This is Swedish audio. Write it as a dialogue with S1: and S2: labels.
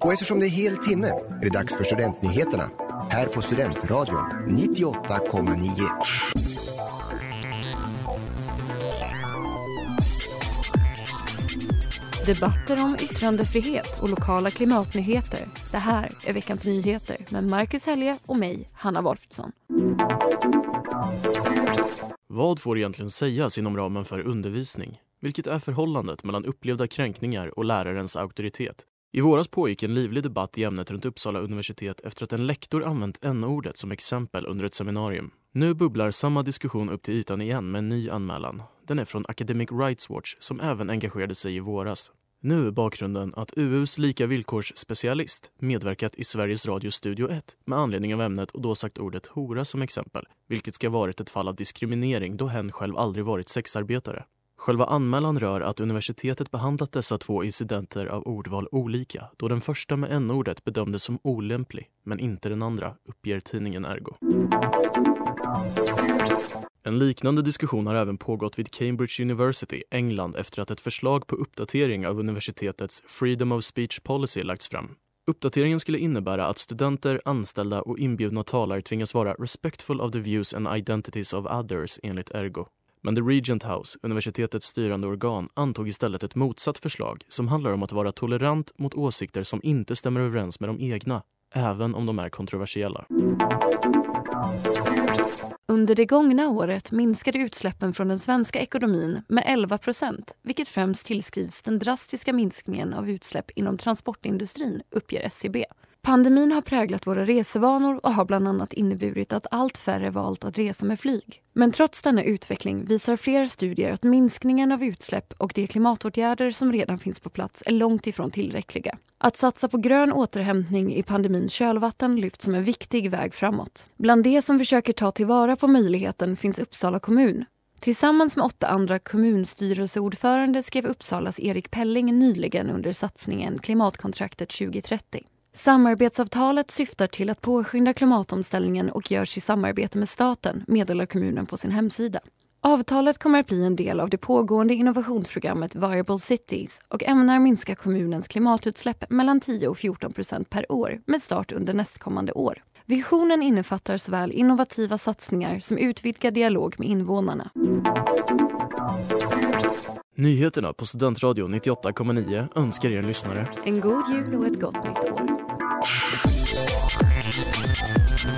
S1: Och eftersom det är hel timme är det dags för Studentnyheterna här på Studentradion 98,9.
S2: Debatter om yttrandefrihet och lokala klimatnyheter. Det här är veckans nyheter med Marcus Helge och mig, Hanna Wolfsson.
S3: Vad får egentligen sägas inom ramen för undervisning? Vilket är förhållandet mellan upplevda kränkningar och lärarens auktoritet? I våras pågick en livlig debatt i ämnet runt Uppsala universitet efter att en lektor använt n-ordet som exempel under ett seminarium. Nu bubblar samma diskussion upp till ytan igen med en ny anmälan. Den är från Academic Rights Watch som även engagerade sig i våras. Nu är bakgrunden att UUs lika villkorsspecialist medverkat i Sveriges Radio Studio 1 med anledning av ämnet och då sagt ordet hora som exempel, vilket ska varit ett fall av diskriminering då hen själv aldrig varit sexarbetare. Själva anmälan rör att universitetet behandlat dessa två incidenter av ordval olika då den första med n-ordet bedömdes som olämplig men inte den andra, uppger tidningen Ergo. En liknande diskussion har även pågått vid Cambridge University, England efter att ett förslag på uppdatering av universitetets Freedom of Speech Policy lagts fram. Uppdateringen skulle innebära att studenter, anställda och inbjudna talare tvingas vara respectful of the views and identities of others enligt Ergo. Men The Regent House, universitetets styrande organ, antog istället ett motsatt förslag som handlar om att vara tolerant mot åsikter som inte stämmer överens med de egna, även om de är kontroversiella.
S2: Under det gångna året minskade utsläppen från den svenska ekonomin med 11 procent vilket främst tillskrivs den drastiska minskningen av utsläpp inom transportindustrin, uppger SCB. Pandemin har präglat våra resevanor och har bland annat inneburit att allt färre valt att resa med flyg. Men trots denna utveckling visar flera studier att minskningen av utsläpp och de klimatåtgärder som redan finns på plats är långt ifrån tillräckliga. Att satsa på grön återhämtning i pandemins kölvatten lyfts som en viktig väg framåt. Bland de som försöker ta tillvara på möjligheten finns Uppsala kommun. Tillsammans med åtta andra kommunstyrelseordförande skrev Uppsalas Erik Pelling nyligen under satsningen Klimatkontraktet 2030. Samarbetsavtalet syftar till att påskynda klimatomställningen och görs i samarbete med staten, meddelar kommunen på sin hemsida. Avtalet kommer att bli en del av det pågående innovationsprogrammet Viable Cities och ämnar minska kommunens klimatutsläpp mellan 10 och 14 procent per år med start under nästkommande år. Visionen innefattar såväl innovativa satsningar som utvidgad dialog med invånarna.
S3: Nyheterna på Studentradio 98,9 önskar er lyssnare
S2: En god jul och ett gott nytt år.
S4: Thank you.